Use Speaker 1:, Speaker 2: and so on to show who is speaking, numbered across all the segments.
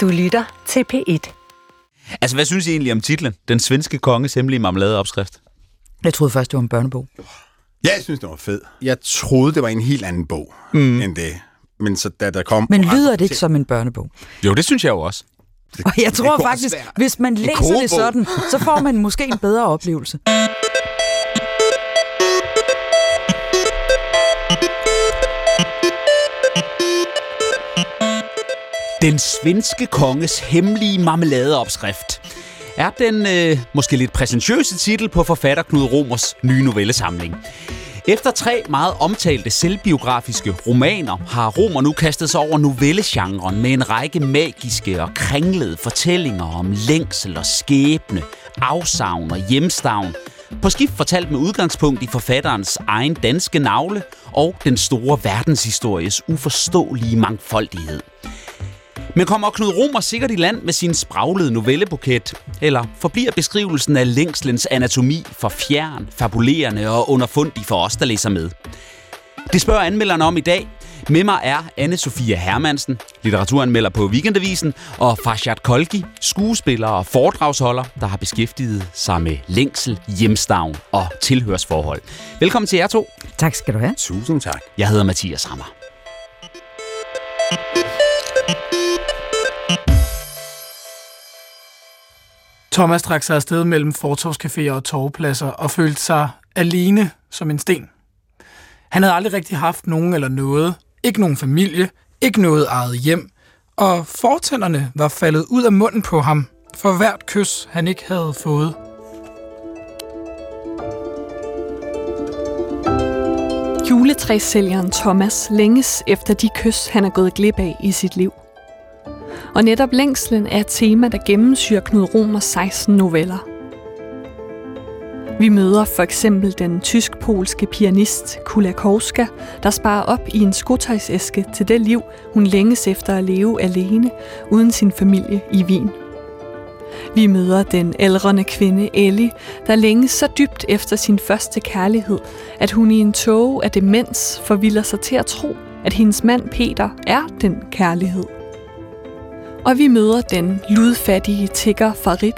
Speaker 1: Du lytter til P1.
Speaker 2: Altså, hvad synes I egentlig om titlen? Den svenske konges hemmelige marmeladeopskrift?
Speaker 3: Jeg troede først, det var en børnebog.
Speaker 4: Ja, jeg synes, det var fed. Jeg troede, det var en helt anden bog mm. end det. Men så da der kom...
Speaker 3: Men lyder det ikke som en børnebog?
Speaker 2: Jo, det synes jeg jo også.
Speaker 3: Og jeg tror faktisk, hvis man læser det sådan, så får man måske en bedre oplevelse.
Speaker 2: Den svenske konges hemmelige marmeladeopskrift er den øh, måske lidt præsentøse titel på forfatter Knud Romers nye novellesamling. Efter tre meget omtalte selvbiografiske romaner har Romer nu kastet sig over novellegenren med en række magiske og kringlede fortællinger om længsel og skæbne, afsavn og hjemstavn, på skift fortalt med udgangspunkt i forfatterens egen danske navle og den store verdenshistories uforståelige mangfoldighed. Men kommer Knud Romer sikkert i land med sin spraglede novellebuket? Eller forbliver beskrivelsen af længslens anatomi for fjern, fabulerende og underfundig for os, der læser med? Det spørger anmelderne om i dag. Med mig er anne Sofia Hermansen, litteraturanmelder på Weekendavisen, og Farshad Kolki, skuespiller og foredragsholder, der har beskæftiget sig med længsel, hjemstavn og tilhørsforhold. Velkommen til jer to.
Speaker 3: Tak skal du have.
Speaker 4: Tusind tak.
Speaker 2: Jeg hedder Mathias Hammer.
Speaker 5: Thomas trak sig afsted mellem fortovscaféer og torvpladser og følte sig alene som en sten. Han havde aldrig rigtig haft nogen eller noget. Ikke nogen familie, ikke noget eget hjem, og fortænderne var faldet ud af munden på ham for hvert kys, han ikke havde fået.
Speaker 6: Juletræsælgeren Thomas længes efter de kys, han er gået glip af i sit liv. Og netop længslen er et tema, der gennemsyrer Knud Romers 16 noveller. Vi møder for eksempel den tysk-polske pianist Kulakowska, der sparer op i en skotøjsæske til det liv, hun længes efter at leve alene uden sin familie i Wien. Vi møder den ældrende kvinde Ellie, der længes så dybt efter sin første kærlighed, at hun i en tåge af demens forvilder sig til at tro, at hendes mand Peter er den kærlighed. Og vi møder den ludfattige tigger Farid,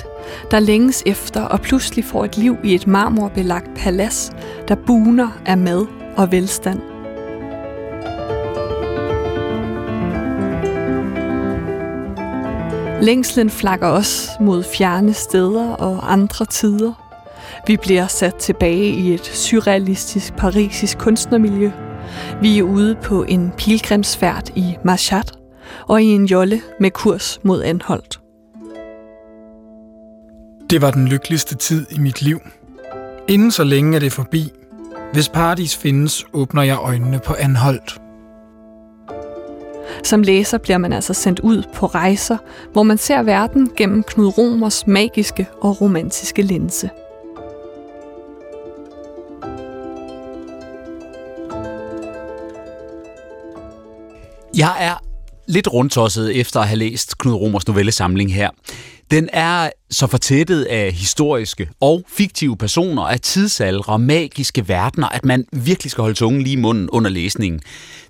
Speaker 6: der længes efter og pludselig får et liv i et marmorbelagt palads, der buner af mad og velstand. Længslen flakker os mod fjerne steder og andre tider. Vi bliver sat tilbage i et surrealistisk parisisk kunstnermiljø. Vi er ude på en pilgrimsfærd i Mashhad og i en jolle med kurs mod Anholdt.
Speaker 5: Det var den lykkeligste tid i mit liv. Inden så længe er det forbi. Hvis paradis findes, åbner jeg øjnene på Anholdt.
Speaker 6: Som læser bliver man altså sendt ud på rejser, hvor man ser verden gennem Knud Romers magiske og romantiske linse.
Speaker 2: Jeg er lidt rundtosset efter at have læst Knud Romers novellesamling her. Den er så fortættet af historiske og fiktive personer, af tidsalder og magiske verdener, at man virkelig skal holde tungen lige i munden under læsningen.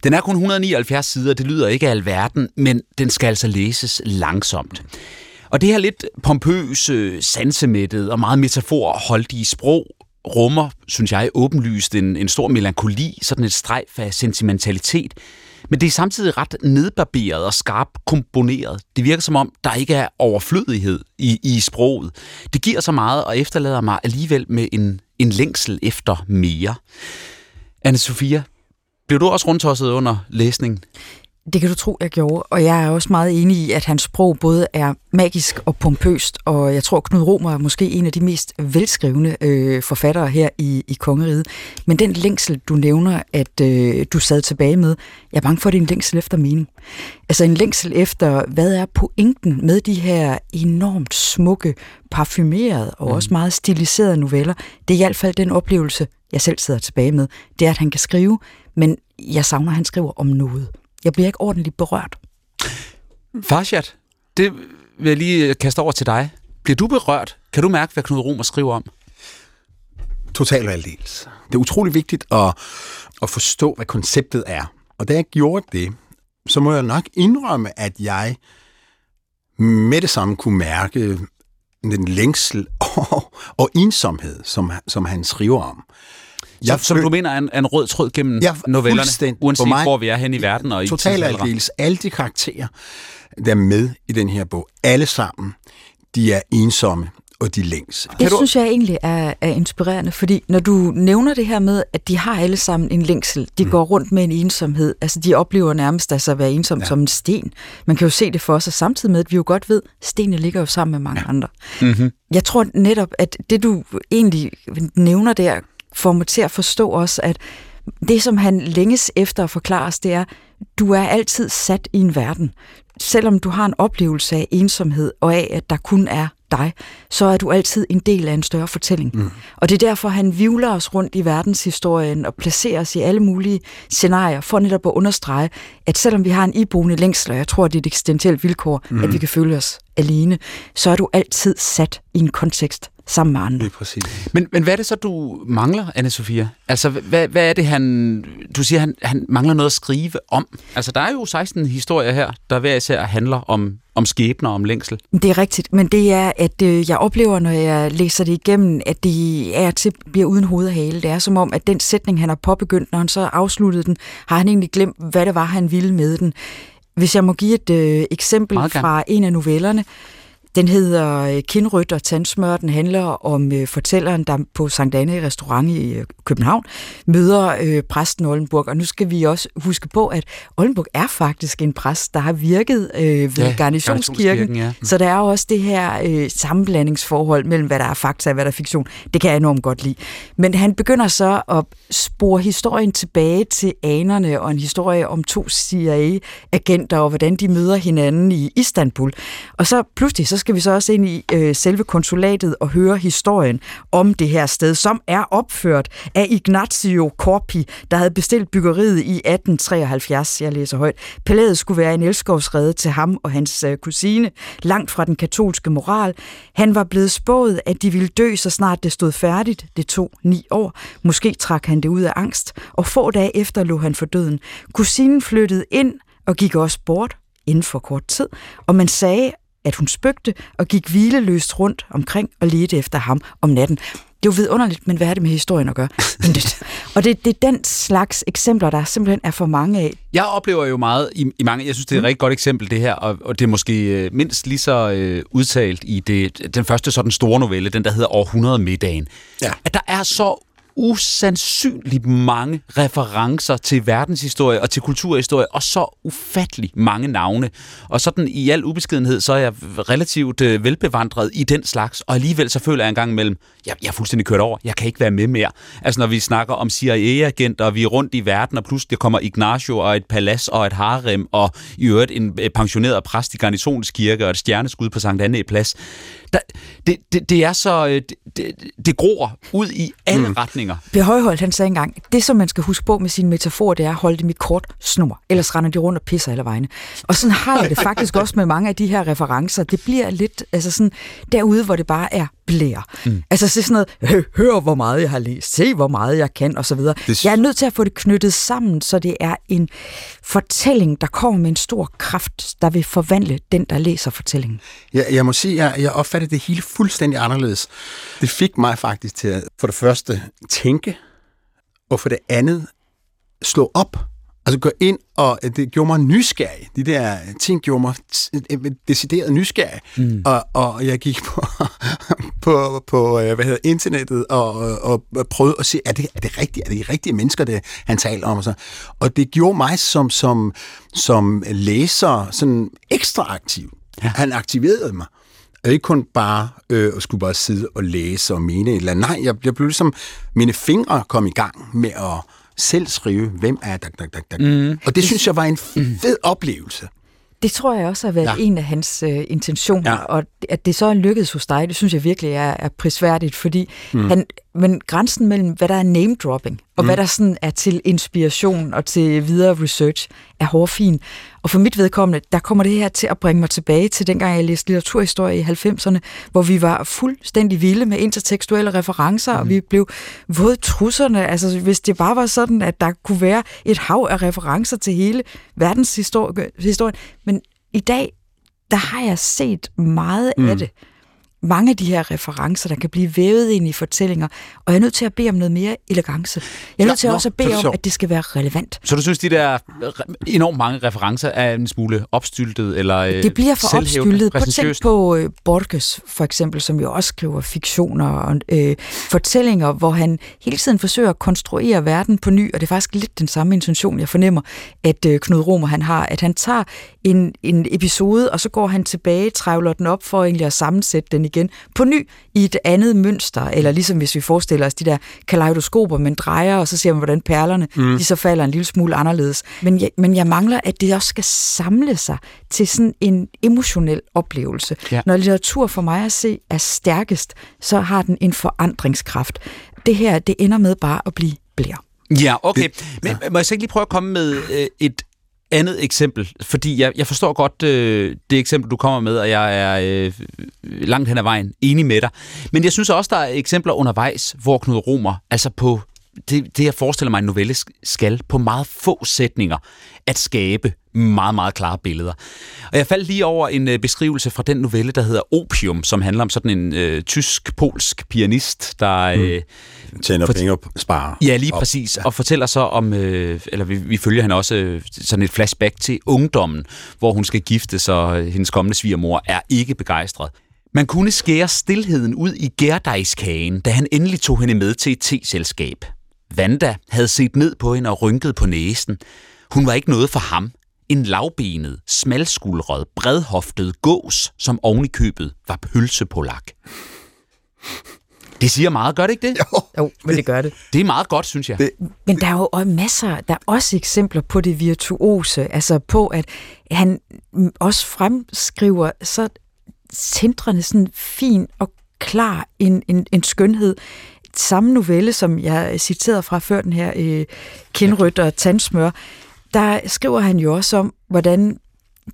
Speaker 2: Den er kun 179 sider, det lyder ikke af alverden, men den skal altså læses langsomt. Og det her lidt pompøse, sansemættet og meget metaforholdige sprog rummer, synes jeg, åbenlyst en, en stor melankoli, sådan et strejf af sentimentalitet, men det er samtidig ret nedbarberet og skarpt komponeret. Det virker som om, der ikke er overflødighed i, i sproget. Det giver så meget og efterlader mig alligevel med en, en længsel efter mere. anne Sofia, blev du også rundtosset under læsningen?
Speaker 3: Det kan du tro, jeg gjorde, og jeg er også meget enig i, at hans sprog både er magisk og pompøst, og jeg tror, Knud Romer er måske en af de mest velskrivende øh, forfattere her i, i Kongeriget. Men den længsel, du nævner, at øh, du sad tilbage med, jeg er bange for, at det er en længsel efter mening. Altså en længsel efter, hvad er pointen med de her enormt smukke, parfumerede og mm. også meget stiliserede noveller. Det er i hvert fald den oplevelse, jeg selv sidder tilbage med. Det er, at han kan skrive, men jeg savner, at han skriver om noget. Jeg bliver ikke ordentligt berørt.
Speaker 2: Farshad, det vil jeg lige kaste over til dig. Bliver du berørt? Kan du mærke, hvad Knud Romer skriver om?
Speaker 4: Totalt aldeles. Det er utrolig vigtigt at, at forstå, hvad konceptet er. Og da jeg gjorde det, så må jeg nok indrømme, at jeg med det samme kunne mærke den længsel og, og ensomhed, som, som han skriver om.
Speaker 2: Jeg som, som du mener er en, en rød tråd gennem ja, novellerne, uanset mig, hvor vi er hen i verden og i
Speaker 4: Totalt aldeles. Alle de karakterer, der er med i den her bog, alle sammen, de er ensomme og de længs.
Speaker 3: Det du... synes jeg egentlig er, er inspirerende, fordi når du nævner det her med, at de har alle sammen en længsel, de mm. går rundt med en ensomhed, altså de oplever nærmest altså at være ensom ja. som en sten. Man kan jo se det for sig, samtidig med, at vi jo godt ved, at stenene ligger jo sammen med mange ja. andre. Mm-hmm. Jeg tror netop, at det du egentlig nævner der, får mig til at forstå også, at det, som han længes efter at forklare os, det er, du er altid sat i en verden. Selvom du har en oplevelse af ensomhed og af, at der kun er dig, så er du altid en del af en større fortælling. Mm. Og det er derfor, han vivler os rundt i verdenshistorien og placerer os i alle mulige scenarier, for netop at understrege, at selvom vi har en iboende længsel, og jeg tror, det er et eksistentielt vilkår, mm. at vi kan føle os alene, så er du altid sat i en kontekst sammen med andre. Er
Speaker 4: præcis.
Speaker 2: Men, men hvad er det så, du mangler, anne Sofia? Altså, hvad, hvad er det, han... Du siger, han, han mangler noget at skrive om. Altså, der er jo 16 historier her, der hver især handler om, om skæbner og om længsel.
Speaker 3: Det er rigtigt, men det er, at øh, jeg oplever, når jeg læser det igennem, at det er til bliver uden hoved og hale. Det er som om, at den sætning, han har påbegyndt, når han så afsluttede den, har han egentlig glemt, hvad det var, han ville med den. Hvis jeg må give et øh, eksempel fra en af novellerne, den hedder øh, Kindrødt og Tandsmør. Den handler om øh, fortælleren, der på Sankt Anne restaurant i øh, København møder øh, præsten Oldenburg. Og nu skal vi også huske på, at Oldenburg er faktisk en præst, der har virket øh, ved ja, Garnisonskirken. Ja. Så der er også det her øh, sammenblandingsforhold mellem, hvad der er fakta og hvad der er fiktion. Det kan jeg enormt godt lide. Men han begynder så at spore historien tilbage til anerne og en historie om to CIA-agenter og hvordan de møder hinanden i Istanbul. Og så pludselig så skal vi så også ind i øh, selve konsulatet og høre historien om det her sted, som er opført af Ignazio Corpi, der havde bestilt byggeriet i 1873. Jeg læser højt. Palæet skulle være en elskovsrede til ham og hans øh, kusine, langt fra den katolske moral. Han var blevet spået, at de ville dø, så snart det stod færdigt. Det tog ni år. Måske trak han det ud af angst, og få dage efter lå han for døden. Kusinen flyttede ind og gik også bort inden for kort tid, og man sagde at hun spøgte og gik hvileløst rundt omkring og ledte efter ham om natten. Det er jo vidunderligt, men hvad er det med historien at gøre? og det, det er den slags eksempler, der simpelthen er for mange af.
Speaker 2: Jeg oplever jo meget i, i mange, jeg synes, det er et mm. rigtig godt eksempel, det her, og, og det er måske øh, mindst lige så øh, udtalt i det, den første sådan store novelle, den der hedder Århundrede middagen. Ja. At der er så usandsynligt mange referencer til verdenshistorie og til kulturhistorie, og så ufattelig mange navne. Og sådan i al ubeskedenhed, så er jeg relativt øh, velbevandret i den slags, og alligevel så føler jeg en gang imellem, jeg, jeg er fuldstændig kørt over, jeg kan ikke være med mere. Altså når vi snakker om CIA-agenter, og vi er rundt i verden, og pludselig kommer Ignacio og et palads og et harem, og i øvrigt en øh, pensioneret præst i Garnisonskirke og et stjerneskud på Sankt Anne Plads. Der, det, det, det er så, øh, det, det, det gror ud i alle mm. retninger retninger.
Speaker 3: Per Højholdt, han sagde engang, det som man skal huske på med sin metafor, det er at holde dem i kort snor, ellers render de rundt og pisser alle vegne. Og sådan har jeg det faktisk også med mange af de her referencer. Det bliver lidt altså sådan derude, hvor det bare er blær. Mm. Altså så sådan noget, hør hvor meget jeg har læst, se hvor meget jeg kan, videre. Det... Jeg er nødt til at få det knyttet sammen, så det er en fortælling, der kommer med en stor kraft, der vil forvandle den, der læser fortællingen.
Speaker 4: Jeg, jeg må sige, at jeg, jeg opfatter det hele fuldstændig anderledes. Det fik mig faktisk til at for det første tænke, og for det andet slå op Altså gå ind, og det gjorde mig nysgerrig. De der ting gjorde mig decideret nysgerrig. Mm. Og, og jeg gik på, på, på øh, hvad hedder, internettet og, og, og prøvede at se, er det, er det rigtigt? Er det de rigtige mennesker, det, han taler om? Og, så. og det gjorde mig som, som, som læser sådan ekstra aktiv. Ja. Han aktiverede mig. Og ikke kun bare øh, at skulle bare sidde og læse og mene et eller andet. Nej, jeg, jeg blev ligesom, mine fingre kom i gang med at selv skrive, hvem er dak, dak, dak, dak. Mm. Og det synes jeg var en fed oplevelse.
Speaker 3: Det tror jeg også har været ja. en af hans øh, intentioner, ja. og at det så er lykkedes hos dig, det synes jeg virkelig er, er prisværdigt, fordi mm. han, men grænsen mellem, hvad der er name dropping, og mm. hvad der sådan er til inspiration og til videre research, er hårfin. Og for mit vedkommende, der kommer det her til at bringe mig tilbage til dengang, jeg læste litteraturhistorie i 90'erne, hvor vi var fuldstændig vilde med intertekstuelle referencer, mm. og vi blev våde trusserne. Altså, hvis det bare var sådan, at der kunne være et hav af referencer til hele verdenshistorien. Men i dag, der har jeg set meget mm. af det mange af de her referencer, der kan blive vævet ind i fortællinger, og jeg er nødt til at bede om noget mere elegance. Jeg er nødt til
Speaker 4: nå,
Speaker 3: også at bede om, at det skal være relevant.
Speaker 2: Så du synes, de der enormt mange referencer er en smule opstyltet? Eller, øh,
Speaker 3: det bliver for opstyltet. På tænk på uh, Borges, for eksempel, som jo også skriver fiktioner og øh, fortællinger, hvor han hele tiden forsøger at konstruere verden på ny, og det er faktisk lidt den samme intention, jeg fornemmer, at øh, Knud Romer han har, at han tager en, en episode, og så går han tilbage, trævler den op for egentlig at sammensætte den igen på ny i et andet mønster, eller ligesom hvis vi forestiller os de der kaleidoskoper, man drejer, og så ser man, hvordan perlerne mm. de så falder en lille smule anderledes. Men jeg, men jeg mangler, at det også skal samle sig til sådan en emotionel oplevelse. Ja. Når litteratur for mig at se er stærkest, så har den en forandringskraft. Det her, det ender med bare at blive blær.
Speaker 2: Ja, okay. Men må jeg så ikke lige prøve at komme med øh, et andet eksempel, fordi jeg, jeg forstår godt øh, det eksempel, du kommer med, og jeg er øh, langt hen ad vejen enig med dig. Men jeg synes også, der er eksempler undervejs, hvor Knud Romer, altså på det, det jeg forestiller mig, en novelle skal på meget få sætninger at skabe meget, meget klare billeder. Og jeg faldt lige over en øh, beskrivelse fra den novelle, der hedder Opium, som handler om sådan en øh, tysk-polsk pianist, der... Mm. Øh,
Speaker 4: Tjener for, penge og sparer.
Speaker 2: Ja, lige op. præcis. Ja. Og fortæller så om, øh, eller vi, vi følger hende også øh, sådan et flashback til ungdommen, hvor hun skal gifte, så øh, hendes kommende svigermor er ikke begejstret. Man kunne skære stillheden ud i gærdejskagen, da han endelig tog hende med til et teselskab. Vanda havde set ned på hende og rynket på næsen. Hun var ikke noget for ham. En lavbenet, smalskuldret, bredhoftet gås, som oven i købet var pølsepolak. Det siger meget, gør det ikke det?
Speaker 3: Jo, jo men det gør det.
Speaker 2: Det er meget godt, synes jeg. Det,
Speaker 3: men der er jo også masser, der er også eksempler på det virtuose, altså på, at han også fremskriver så centrene sådan fin og klar en, en, en skønhed samme novelle, som jeg citerede fra før den her øh, kindryt og tandsmør, der skriver han jo også om, hvordan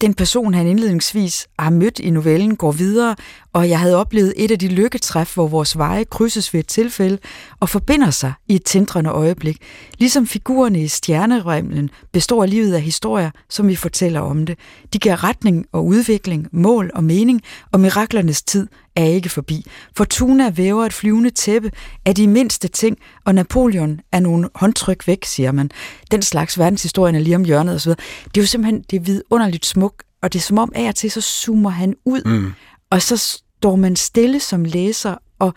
Speaker 3: den person, han indledningsvis har mødt i novellen, går videre, og jeg havde oplevet et af de lykketræf, hvor vores veje krydses ved et tilfælde og forbinder sig i et tindrende øjeblik. Ligesom figurerne i stjerneremlen består livet af historier, som vi fortæller om det. De giver retning og udvikling, mål og mening, og miraklernes tid er ikke forbi. Fortuna væver et flyvende tæppe af de mindste ting, og Napoleon er nogle håndtryk væk, siger man. Den slags verdenshistorien er lige om hjørnet osv. Det er jo simpelthen det er vidunderligt smukt, og det er som om af og til, så zoomer han ud, mm. og så står man stille som læser, og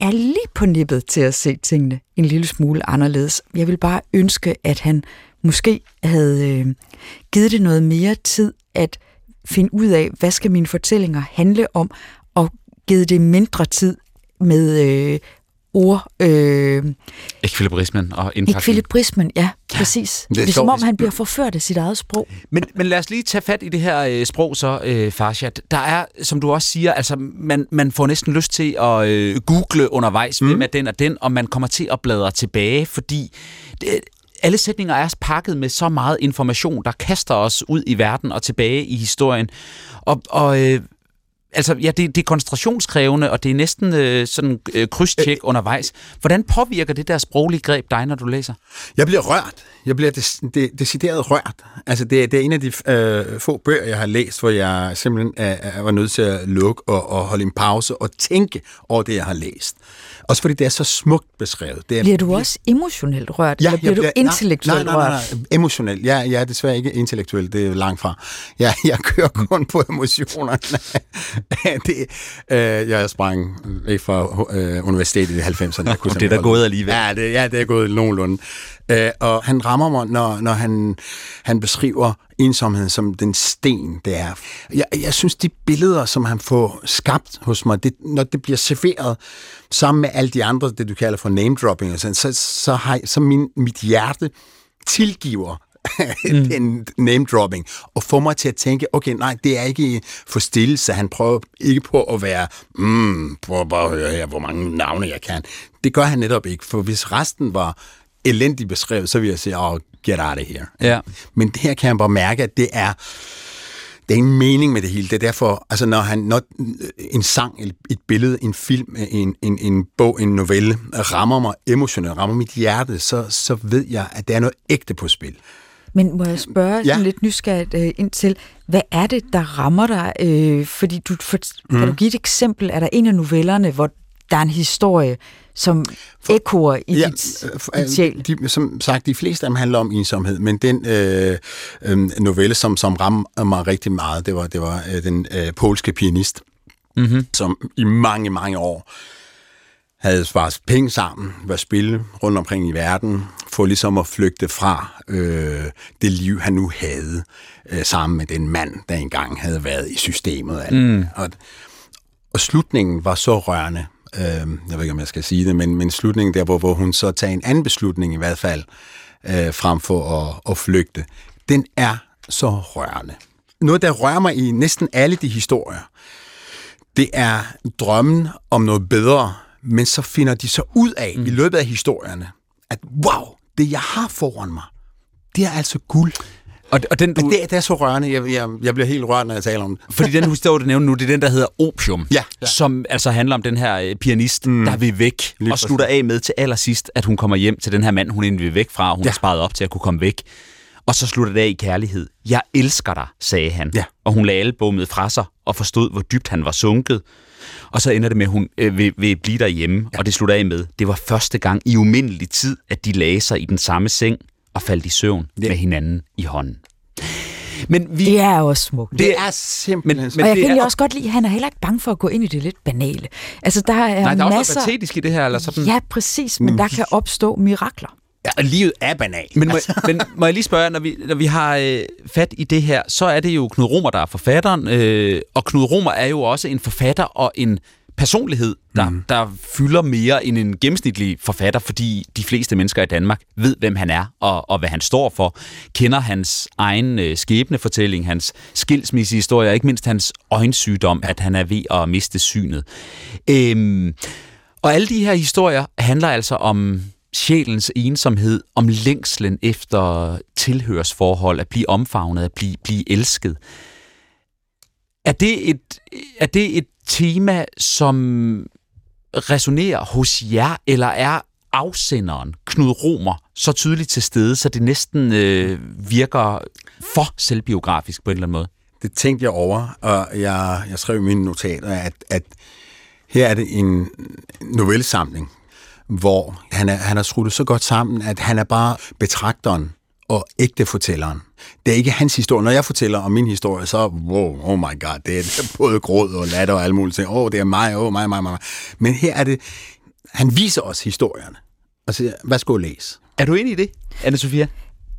Speaker 3: er lige på nippet til at se tingene en lille smule anderledes. Jeg vil bare ønske, at han måske havde øh, givet det noget mere tid at finde ud af, hvad skal mine fortællinger handle om, givet det mindre tid med øh, ord... Øh,
Speaker 2: Ekvilibrismen og indpakning.
Speaker 3: Ekvilibrismen, ja, præcis. Ja, det, er det er som om, han bliver forført af sit eget sprog.
Speaker 2: Men, men lad os lige tage fat i det her øh, sprog så, øh, Farshad. Der er, som du også siger, altså man, man får næsten lyst til at øh, google undervejs, mm. hvem er den og den, og man kommer til at bladre tilbage, fordi det, alle sætninger er pakket med så meget information, der kaster os ud i verden og tilbage i historien. Og, og øh, altså, ja, det, det er koncentrationskrævende, og det er næsten øh, sådan øh, krydstjek øh, undervejs. Hvordan påvirker det der sproglige greb dig, når du læser?
Speaker 4: Jeg bliver rørt. Jeg bliver des, des, decideret rørt. Altså, det, det er en af de øh, få bøger, jeg har læst, hvor jeg simpelthen er, er, var nødt til at lukke og, og holde en pause og tænke over det, jeg har læst. Også fordi det er så smukt beskrevet. Det er,
Speaker 3: bliver du også emotionelt rørt, ja, eller bliver, bliver du intellektuelt
Speaker 4: nej, nej, nej, nej, emotionelt. Jeg, jeg er desværre ikke intellektuel, det er langt fra. Jeg, jeg kører kun på emotionerne. det, øh, jeg sprang væk fra øh, universitetet i 90'erne. Jeg
Speaker 2: kunne det er da gået alligevel.
Speaker 4: Ja, det, ja, det er gået nogenlunde. Øh, og han rammer mig, når, når han, han beskriver ensomheden som den sten, det er. Jeg, jeg synes, de billeder, som han får skabt hos mig, det, når det bliver serveret sammen med alle de andre, det du kalder for name-dropping, og sådan, så, så, har, så min, mit hjerte tilgiver mm. den name-dropping, og få mig til at tænke, okay, nej, det er ikke forstillelse. Han prøver ikke på at være, mm, prøv bare at høre her, hvor mange navne jeg kan. Det gør han netop ikke, for hvis resten var elendigt beskrevet, så vil jeg sige, oh, get out of here.
Speaker 2: Ja.
Speaker 4: Men det her kan jeg bare mærke, at det er, det er en mening med det hele. Det er derfor, altså når, han, når en sang, et billede, en film, en, en, en bog, en novelle rammer mig emotionelt, rammer mit hjerte, så, så ved jeg, at der er noget ægte på spil.
Speaker 3: Men må jeg spørge
Speaker 4: Ja.
Speaker 3: lidt nysgerrigt øh, ind til, hvad er det, der rammer dig? Øh, fordi du, for, mm. kan du give et eksempel? Er der en af novellerne, hvor der er en historie, som ekkoer i ja, dit, sjæl?
Speaker 4: De, som sagt, de fleste af dem handler om ensomhed, men den øh, øh, novelle, som, som rammer mig rigtig meget, det var, det var øh, den øh, polske pianist,
Speaker 2: Mm-hmm.
Speaker 4: som i mange, mange år havde sparet penge sammen, var spille rundt omkring i verden, for ligesom at flygte fra øh, det liv, han nu havde, øh, sammen med den mand, der engang havde været i systemet. Og, mm. og, og slutningen var så rørende. Øh, jeg ved ikke, om jeg skal sige det, men, men slutningen der, hvor, hvor hun så tager en anden beslutning i hvert fald, øh, frem for at, at flygte, den er så rørende. Noget, der rører mig i næsten alle de historier, det er drømmen om noget bedre, men så finder de så ud af mm. i løbet af historierne, at wow, det jeg har foran mig, det er altså guld.
Speaker 2: Og, og den,
Speaker 4: Du... Det, det er så rørende. Jeg, jeg, jeg bliver helt rørt, når jeg taler om det.
Speaker 2: fordi den historie, du nævner nu, det er den, der hedder Opium,
Speaker 4: Ja, ja.
Speaker 2: som altså handler om den her øh, pianist, mm. der vil væk,
Speaker 4: Lige
Speaker 2: og slutter af med til allersidst, at hun kommer hjem til den her mand, hun egentlig vil væk fra, og hun. Ja. har sparet op til at kunne komme væk. Og så slutter det af i kærlighed. Jeg elsker dig, sagde han.
Speaker 4: Ja.
Speaker 2: Og hun lagde albummet fra sig og forstod, hvor dybt han var sunket. Og så ender det med, at hun øh, vil, vil blive derhjemme, ja. og det slutter af med, det var første gang i umindelig tid, at de lagde sig i den samme seng og faldt i søvn ja. med hinanden i hånden. Men vi...
Speaker 3: Det er også smukt.
Speaker 4: Det er simpelthen...
Speaker 2: Men-
Speaker 3: Men, og jeg kan
Speaker 2: er-
Speaker 3: også godt lide, at han er heller ikke bange for at gå ind i det lidt banale. Altså, der er
Speaker 2: Nej, der er også
Speaker 3: masser...
Speaker 2: noget patetisk i det her, eller sådan.
Speaker 3: Ja, præcis, men der kan opstå mirakler.
Speaker 4: Ja, og livet er banal.
Speaker 2: Men må, men må jeg lige spørge, når vi, når vi har øh, fat i det her, så er det jo Knud Romer, der er forfatteren, øh, og Knud Romer er jo også en forfatter og en personlighed, der, mm. der fylder mere end en gennemsnitlig forfatter, fordi de fleste mennesker i Danmark ved, hvem han er og, og hvad han står for, kender hans egen øh, skæbnefortælling, hans skilsmissehistorie, og ikke mindst hans øjensygdom, at han er ved at miste synet. Øhm, og alle de her historier handler altså om sjælens ensomhed, om længslen efter tilhørsforhold, at blive omfavnet, at blive, blive elsket. Er det et, er det et tema, som resonerer hos jer, eller er afsenderen, Knud Romer, så tydeligt til stede, så det næsten øh, virker for selvbiografisk på en eller anden måde?
Speaker 4: Det tænkte jeg over, og jeg, jeg skrev i mine notater, at, at her er det en novellesamling, hvor han er, han er skruet så godt sammen, at han er bare betragteren og ægte fortælleren. Det er ikke hans historie. Når jeg fortæller om min historie, så wow, oh my god, det er både gråd og latter og alle mulige ting. Åh, oh, det er mig, åh, oh, mig, mig, mig. Men her er det, han viser os historierne. Og siger, værsgo læs.
Speaker 2: Er du enig i det, anne Sofia?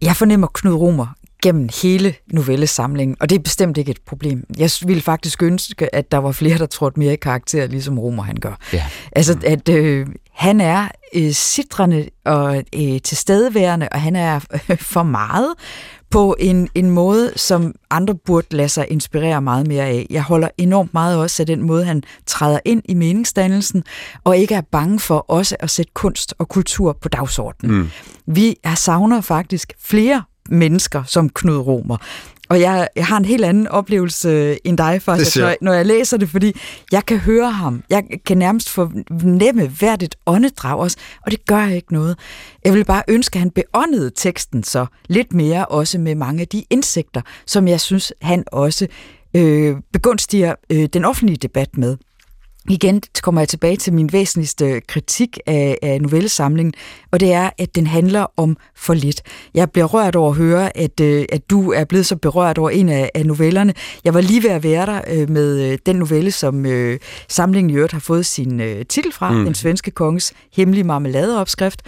Speaker 3: Jeg fornemmer Knud Romer gennem hele novellesamlingen, og det er bestemt ikke et problem. Jeg ville faktisk ønske, at der var flere, der trådte mere i karakter, ligesom Romer han gør.
Speaker 2: Ja.
Speaker 3: Altså, at øh, han er øh, sidrende og øh, tilstedeværende, og han er øh, for meget på en, en måde, som andre burde lade sig inspirere meget mere af. Jeg holder enormt meget også af den måde, han træder ind i meningsdannelsen, og ikke er bange for også at sætte kunst og kultur på dagsordenen. Mm. Vi er savner faktisk flere mennesker som Knud Romer. Og jeg, jeg har en helt anden oplevelse øh, end dig, faktisk, når, når jeg læser det, fordi jeg kan høre ham. Jeg kan nærmest fornemme hvert et åndedrag også, og det gør ikke noget. Jeg vil bare ønske, at han beåndede teksten så lidt mere, også med mange af de indsigter, som jeg synes, han også øh, begunstiger øh, den offentlige debat med. Igen kommer jeg tilbage til min væsentligste kritik af, af novellesamlingen, og det er, at den handler om for lidt. Jeg bliver rørt over at høre, at, øh, at du er blevet så berørt over en af, af novellerne. Jeg var lige ved at være der øh, med øh, den novelle, som øh, samlingen i øvrigt har fået sin øh, titel fra, mm. Den svenske konges hemmelige marmeladeopskrift.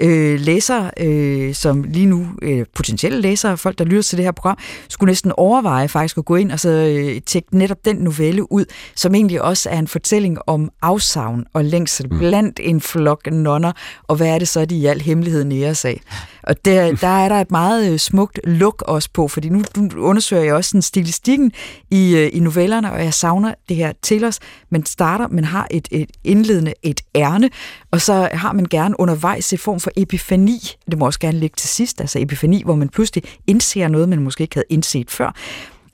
Speaker 3: Øh, læsere, øh, som lige nu, øh, potentielle læsere, folk der lytter til det her program, skulle næsten overveje faktisk at gå ind og så øh, tjekke netop den novelle ud, som egentlig også er en fortælling om afsavn og længsel mm. blandt en flok nonner, og hvad er det så, de i al hemmelighed næres af. Og der, der er der et meget øh, smukt look også på, fordi nu, nu undersøger jeg også sådan stilistikken i, øh, i novellerne, og jeg savner det her til os. Man starter, man har et, et indledende, et ærne, og så har man gerne undervejs et form for epifani. Det må også gerne ligge til sidst, altså epifani, hvor man pludselig indser noget, man måske ikke havde indset før.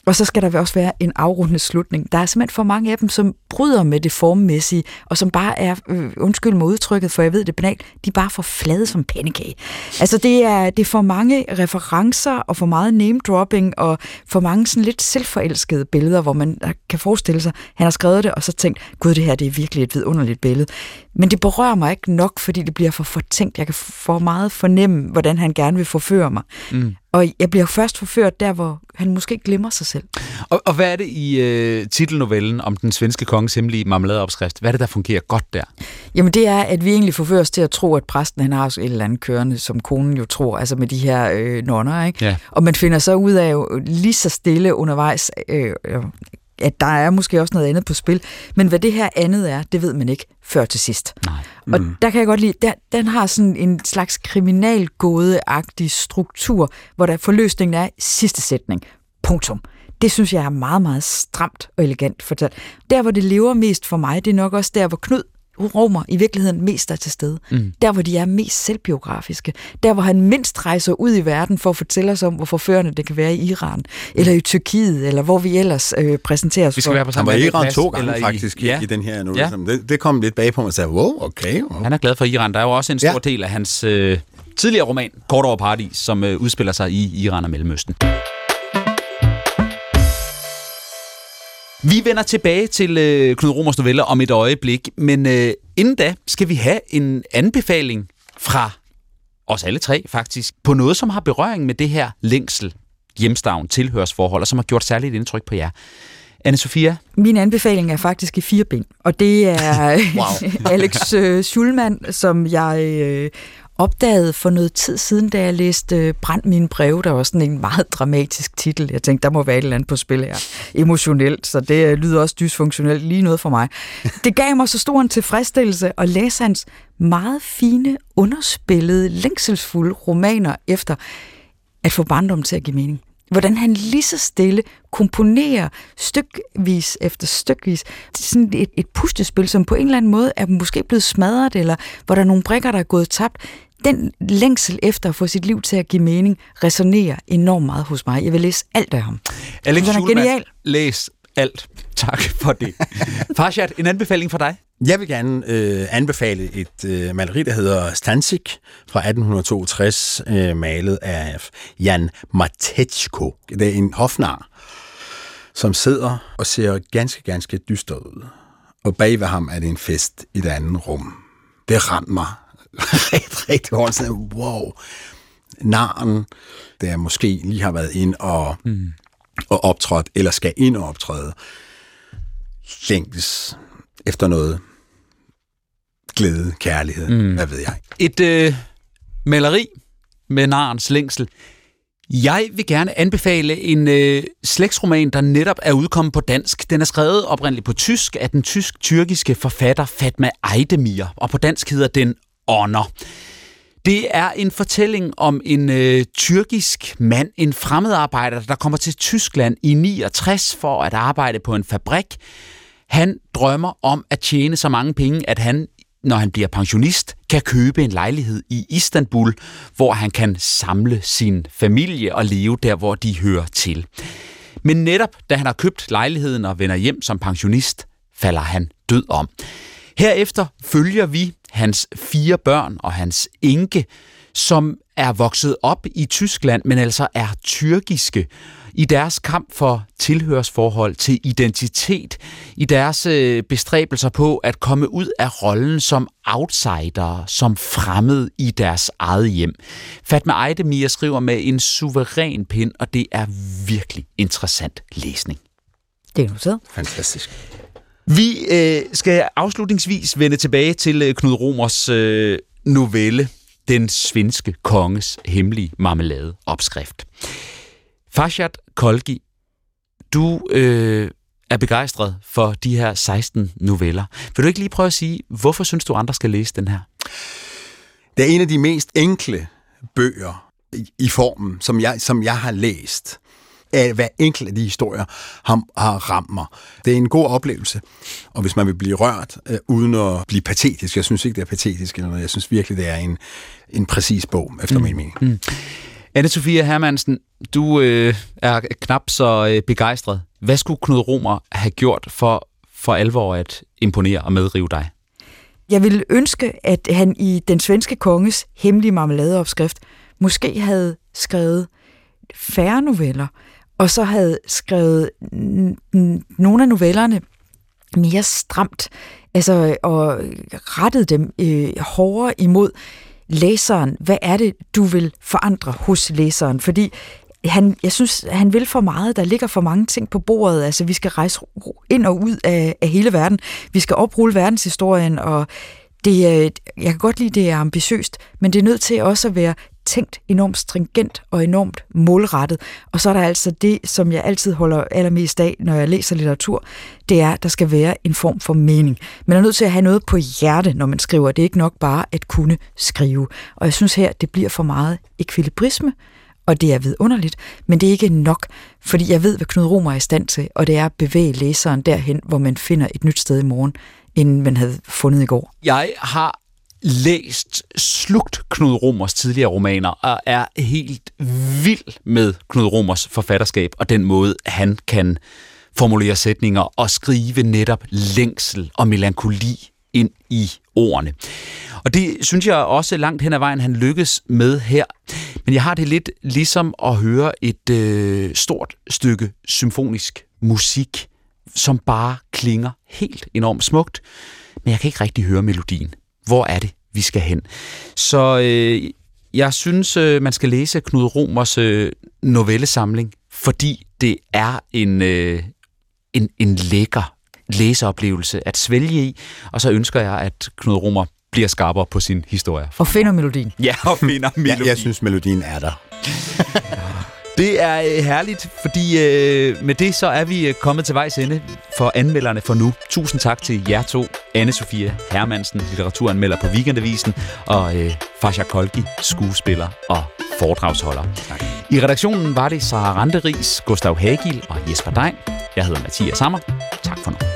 Speaker 3: Og så skal der også være en afrundende slutning. Der er simpelthen for mange af dem, som bryder med det formmæssige, og som bare er, øh, undskyld mig udtrykket, for jeg ved det banalt, de er bare for flade som pandekage. Altså det er, det er for mange referencer, og for meget name-dropping, og for mange sådan lidt selvforelskede billeder, hvor man øh, kan forestille sig, han har skrevet det, og så tænkt, gud, det her det er virkelig et vidunderligt billede. Men det berører mig ikke nok, fordi det bliver for fortænkt. Jeg kan for meget fornemme, hvordan han gerne vil forføre mig. Mm. Og jeg bliver først forført der, hvor han måske glemmer sig selv.
Speaker 2: Og, og hvad er det i øh, titelnovellen om den svenske konges hemmelige marmeladeopskrift? Hvad er det, der fungerer godt der?
Speaker 3: Jamen det er, at vi egentlig forføres til at tro, at præsten han har et eller andet kørende, som konen jo tror, altså med de her øh, nonner. Ikke?
Speaker 2: Ja.
Speaker 3: Og man finder så ud af jo lige så stille undervejs, øh, at der er måske også noget andet på spil. Men hvad det her andet er, det ved man ikke før til sidst.
Speaker 2: Nej.
Speaker 3: Og mm. der kan jeg godt lide, der, den har sådan en slags kriminalgåde-agtig struktur, hvor der forløsningen er sidste sætning. Punktum. Det synes jeg er meget, meget stramt og elegant fortalt. Der, hvor det lever mest for mig, det er nok også der, hvor Knud romer i virkeligheden mest er til stede. Mm. Der, hvor de er mest selvbiografiske. Der, hvor han mindst rejser ud i verden for at fortælle os om, hvor forførende det kan være i Iran, eller i Tyrkiet, eller hvor vi ellers øh, præsenteres
Speaker 2: Vi skal
Speaker 3: for.
Speaker 2: være på
Speaker 4: Han
Speaker 2: samme
Speaker 4: var i Iran to gange
Speaker 2: eller
Speaker 4: faktisk
Speaker 2: ja.
Speaker 4: i, i den her nu.
Speaker 2: Ja.
Speaker 4: Ja. Det, det kom lidt bag på mig og sagde, wow, okay. wow.
Speaker 2: Han er glad for Iran. Der er jo også en stor
Speaker 4: Ja.
Speaker 2: del af hans øh, tidligere roman, Kort over Paradis, som øh, udspiller sig i Iran og Mellemøsten. Vi vender tilbage til øh, Knud Romers noveller om et øjeblik, men øh, inden da skal vi have en anbefaling fra os alle tre faktisk, på noget, som har berøring med det her længsel, hjemstavn, tilhørsforhold, og som har gjort særligt indtryk på jer. anne Sofia?
Speaker 3: Min anbefaling er faktisk i fire ben, og det er. Alex øh, Schulman, som jeg øh, opdagede for noget tid siden, da jeg læste øh, Brænd mine breve. Der var sådan en meget dramatisk titel. Jeg tænkte, der må være et eller andet på spil her. Emotionelt, så det øh, lyder også dysfunktionelt. Lige noget for mig. Det gav mig så stor en tilfredsstillelse at læse hans meget fine, underspillede, længselsfulde romaner efter at få barndommen til at give mening. Hvordan han lige så stille komponerer stykvis efter stykvis sådan et, et puslespil, som på en eller anden måde er måske blevet smadret, eller hvor der er nogle brikker, der er gået tabt. Den længsel efter at få sit liv til at give mening, resonerer enormt meget hos mig. Jeg vil læse alt af ham.
Speaker 2: Alex Schulman,
Speaker 3: genial.
Speaker 2: læs alt. Tak for det. Farshad, en anbefaling fra dig?
Speaker 4: Jeg vil gerne øh, anbefale et øh, maleri, der hedder Stansik fra 1862, øh, malet af Jan Matejko. Det er en hofnar, som sidder og ser ganske, ganske dyster ud. Og bag ved ham er det en fest i det andet rum. Det ramte mig rigtig, rigtig hårdt. Sådan, wow. Naren, der måske lige har været ind og, mm. og optrådt, eller skal ind og optræde, længes efter noget glæde, kærlighed, mm. hvad ved jeg.
Speaker 2: Et øh, maleri med narens længsel. Jeg vil gerne anbefale en øh, slægtsroman, der netop er udkommet på dansk. Den er skrevet oprindeligt på tysk af den tysk-tyrkiske forfatter Fatma Eidemir, og på dansk hedder den Ånder. Det er en fortælling om en øh, tyrkisk mand, en fremmedarbejder, der kommer til Tyskland i 69 for at arbejde på en fabrik. Han drømmer om at tjene så mange penge, at han, når han bliver pensionist, kan købe en lejlighed i Istanbul, hvor han kan samle sin familie og leve der, hvor de hører til. Men netop da han har købt lejligheden og vender hjem som pensionist, falder han død om. Herefter følger vi hans fire børn og hans enke, som er vokset op i Tyskland, men altså er tyrkiske, i deres kamp for tilhørsforhold til identitet, i deres øh, bestræbelser på at komme ud af rollen som outsider, som fremmed i deres eget hjem. Fatma Eidemir skriver med en suveræn pind, og det er virkelig interessant læsning.
Speaker 3: Det er noteret.
Speaker 4: Fantastisk.
Speaker 2: Vi øh, skal afslutningsvis vende tilbage til øh, Knud Romers øh, novelle, Den svenske konges hemmelige marmeladeopskrift. Fashat Kolgi, du øh, er begejstret for de her 16 noveller. Vil du ikke lige prøve at sige, hvorfor synes du, andre skal læse den her?
Speaker 4: Det er en af de mest enkle bøger i, i formen, som jeg, som jeg har læst. Af hver enkelt af de historier har, har ramt mig. Det er en god oplevelse, og hvis man vil blive rørt, øh, uden at blive patetisk, jeg synes ikke, det er patetisk, eller noget, jeg synes virkelig, det er en, en præcis bog, efter mm. min mening. Mm.
Speaker 2: Anne-Sophia Hermansen, du øh, er knap så øh, begejstret. Hvad skulle Knud Romer have gjort for for alvor at imponere og medrive dig?
Speaker 3: Jeg ville ønske, at han i den svenske konges hemmelige marmeladeopskrift måske havde skrevet færre noveller, og så havde skrevet nogle af novellerne mere stramt, altså og rettet dem øh, hårdere imod læseren. Hvad er det, du vil forandre hos læseren? Fordi han, jeg synes, han vil for meget. Der ligger for mange ting på bordet. Altså, vi skal rejse ind og ud af, af hele verden. Vi skal oprulle verdenshistorien, og det, øh, jeg kan godt lide, det er ambitiøst, men det er nødt til også at være tænkt enormt stringent og enormt målrettet. Og så er der altså det, som jeg altid holder allermest af, når jeg læser litteratur, det er, at der skal være en form for mening. Man er nødt til at have noget på hjerte, når man skriver. Det er ikke nok bare at kunne skrive. Og jeg synes her, det bliver for meget ekvilibrisme, og det er vidunderligt, men det er ikke nok, fordi jeg ved, hvad Knud Romer er i stand til, og det er at bevæge læseren derhen, hvor man finder et nyt sted i morgen, end man havde fundet i går.
Speaker 2: Jeg har læst slugt Knud Romers tidligere romaner og er helt vild med Knud Romers forfatterskab og den måde, han kan formulere sætninger og skrive netop længsel og melankoli ind i ordene. Og det synes jeg også langt hen ad vejen, han lykkes med her. Men jeg har det lidt ligesom at høre et øh, stort stykke symfonisk musik, som bare klinger helt enormt smukt, men jeg kan ikke rigtig høre melodien. Hvor er det, vi skal hen? Så øh, jeg synes, øh, man skal læse Knud Romers øh, novellesamling, fordi det er en, øh, en, en lækker læseoplevelse at svælge i, og så ønsker jeg, at Knud Romer bliver skarpere på sin historie.
Speaker 3: Og finder melodien.
Speaker 2: Ja, og finder melodien.
Speaker 4: jeg, jeg synes, melodien er der.
Speaker 2: Det er øh, herligt, fordi øh, med det så er vi øh, kommet til vejs ende for anmelderne for nu. Tusind tak til jer to, Anne-Sophia Hermansen, litteraturanmelder på Weekendavisen, og øh, Fasha Kolki, skuespiller og foredragsholder. Tak. I redaktionen var det Sara Randeris, Gustav Hagil og Jesper Dein. Jeg hedder Mathias Sammer. Tak for nu.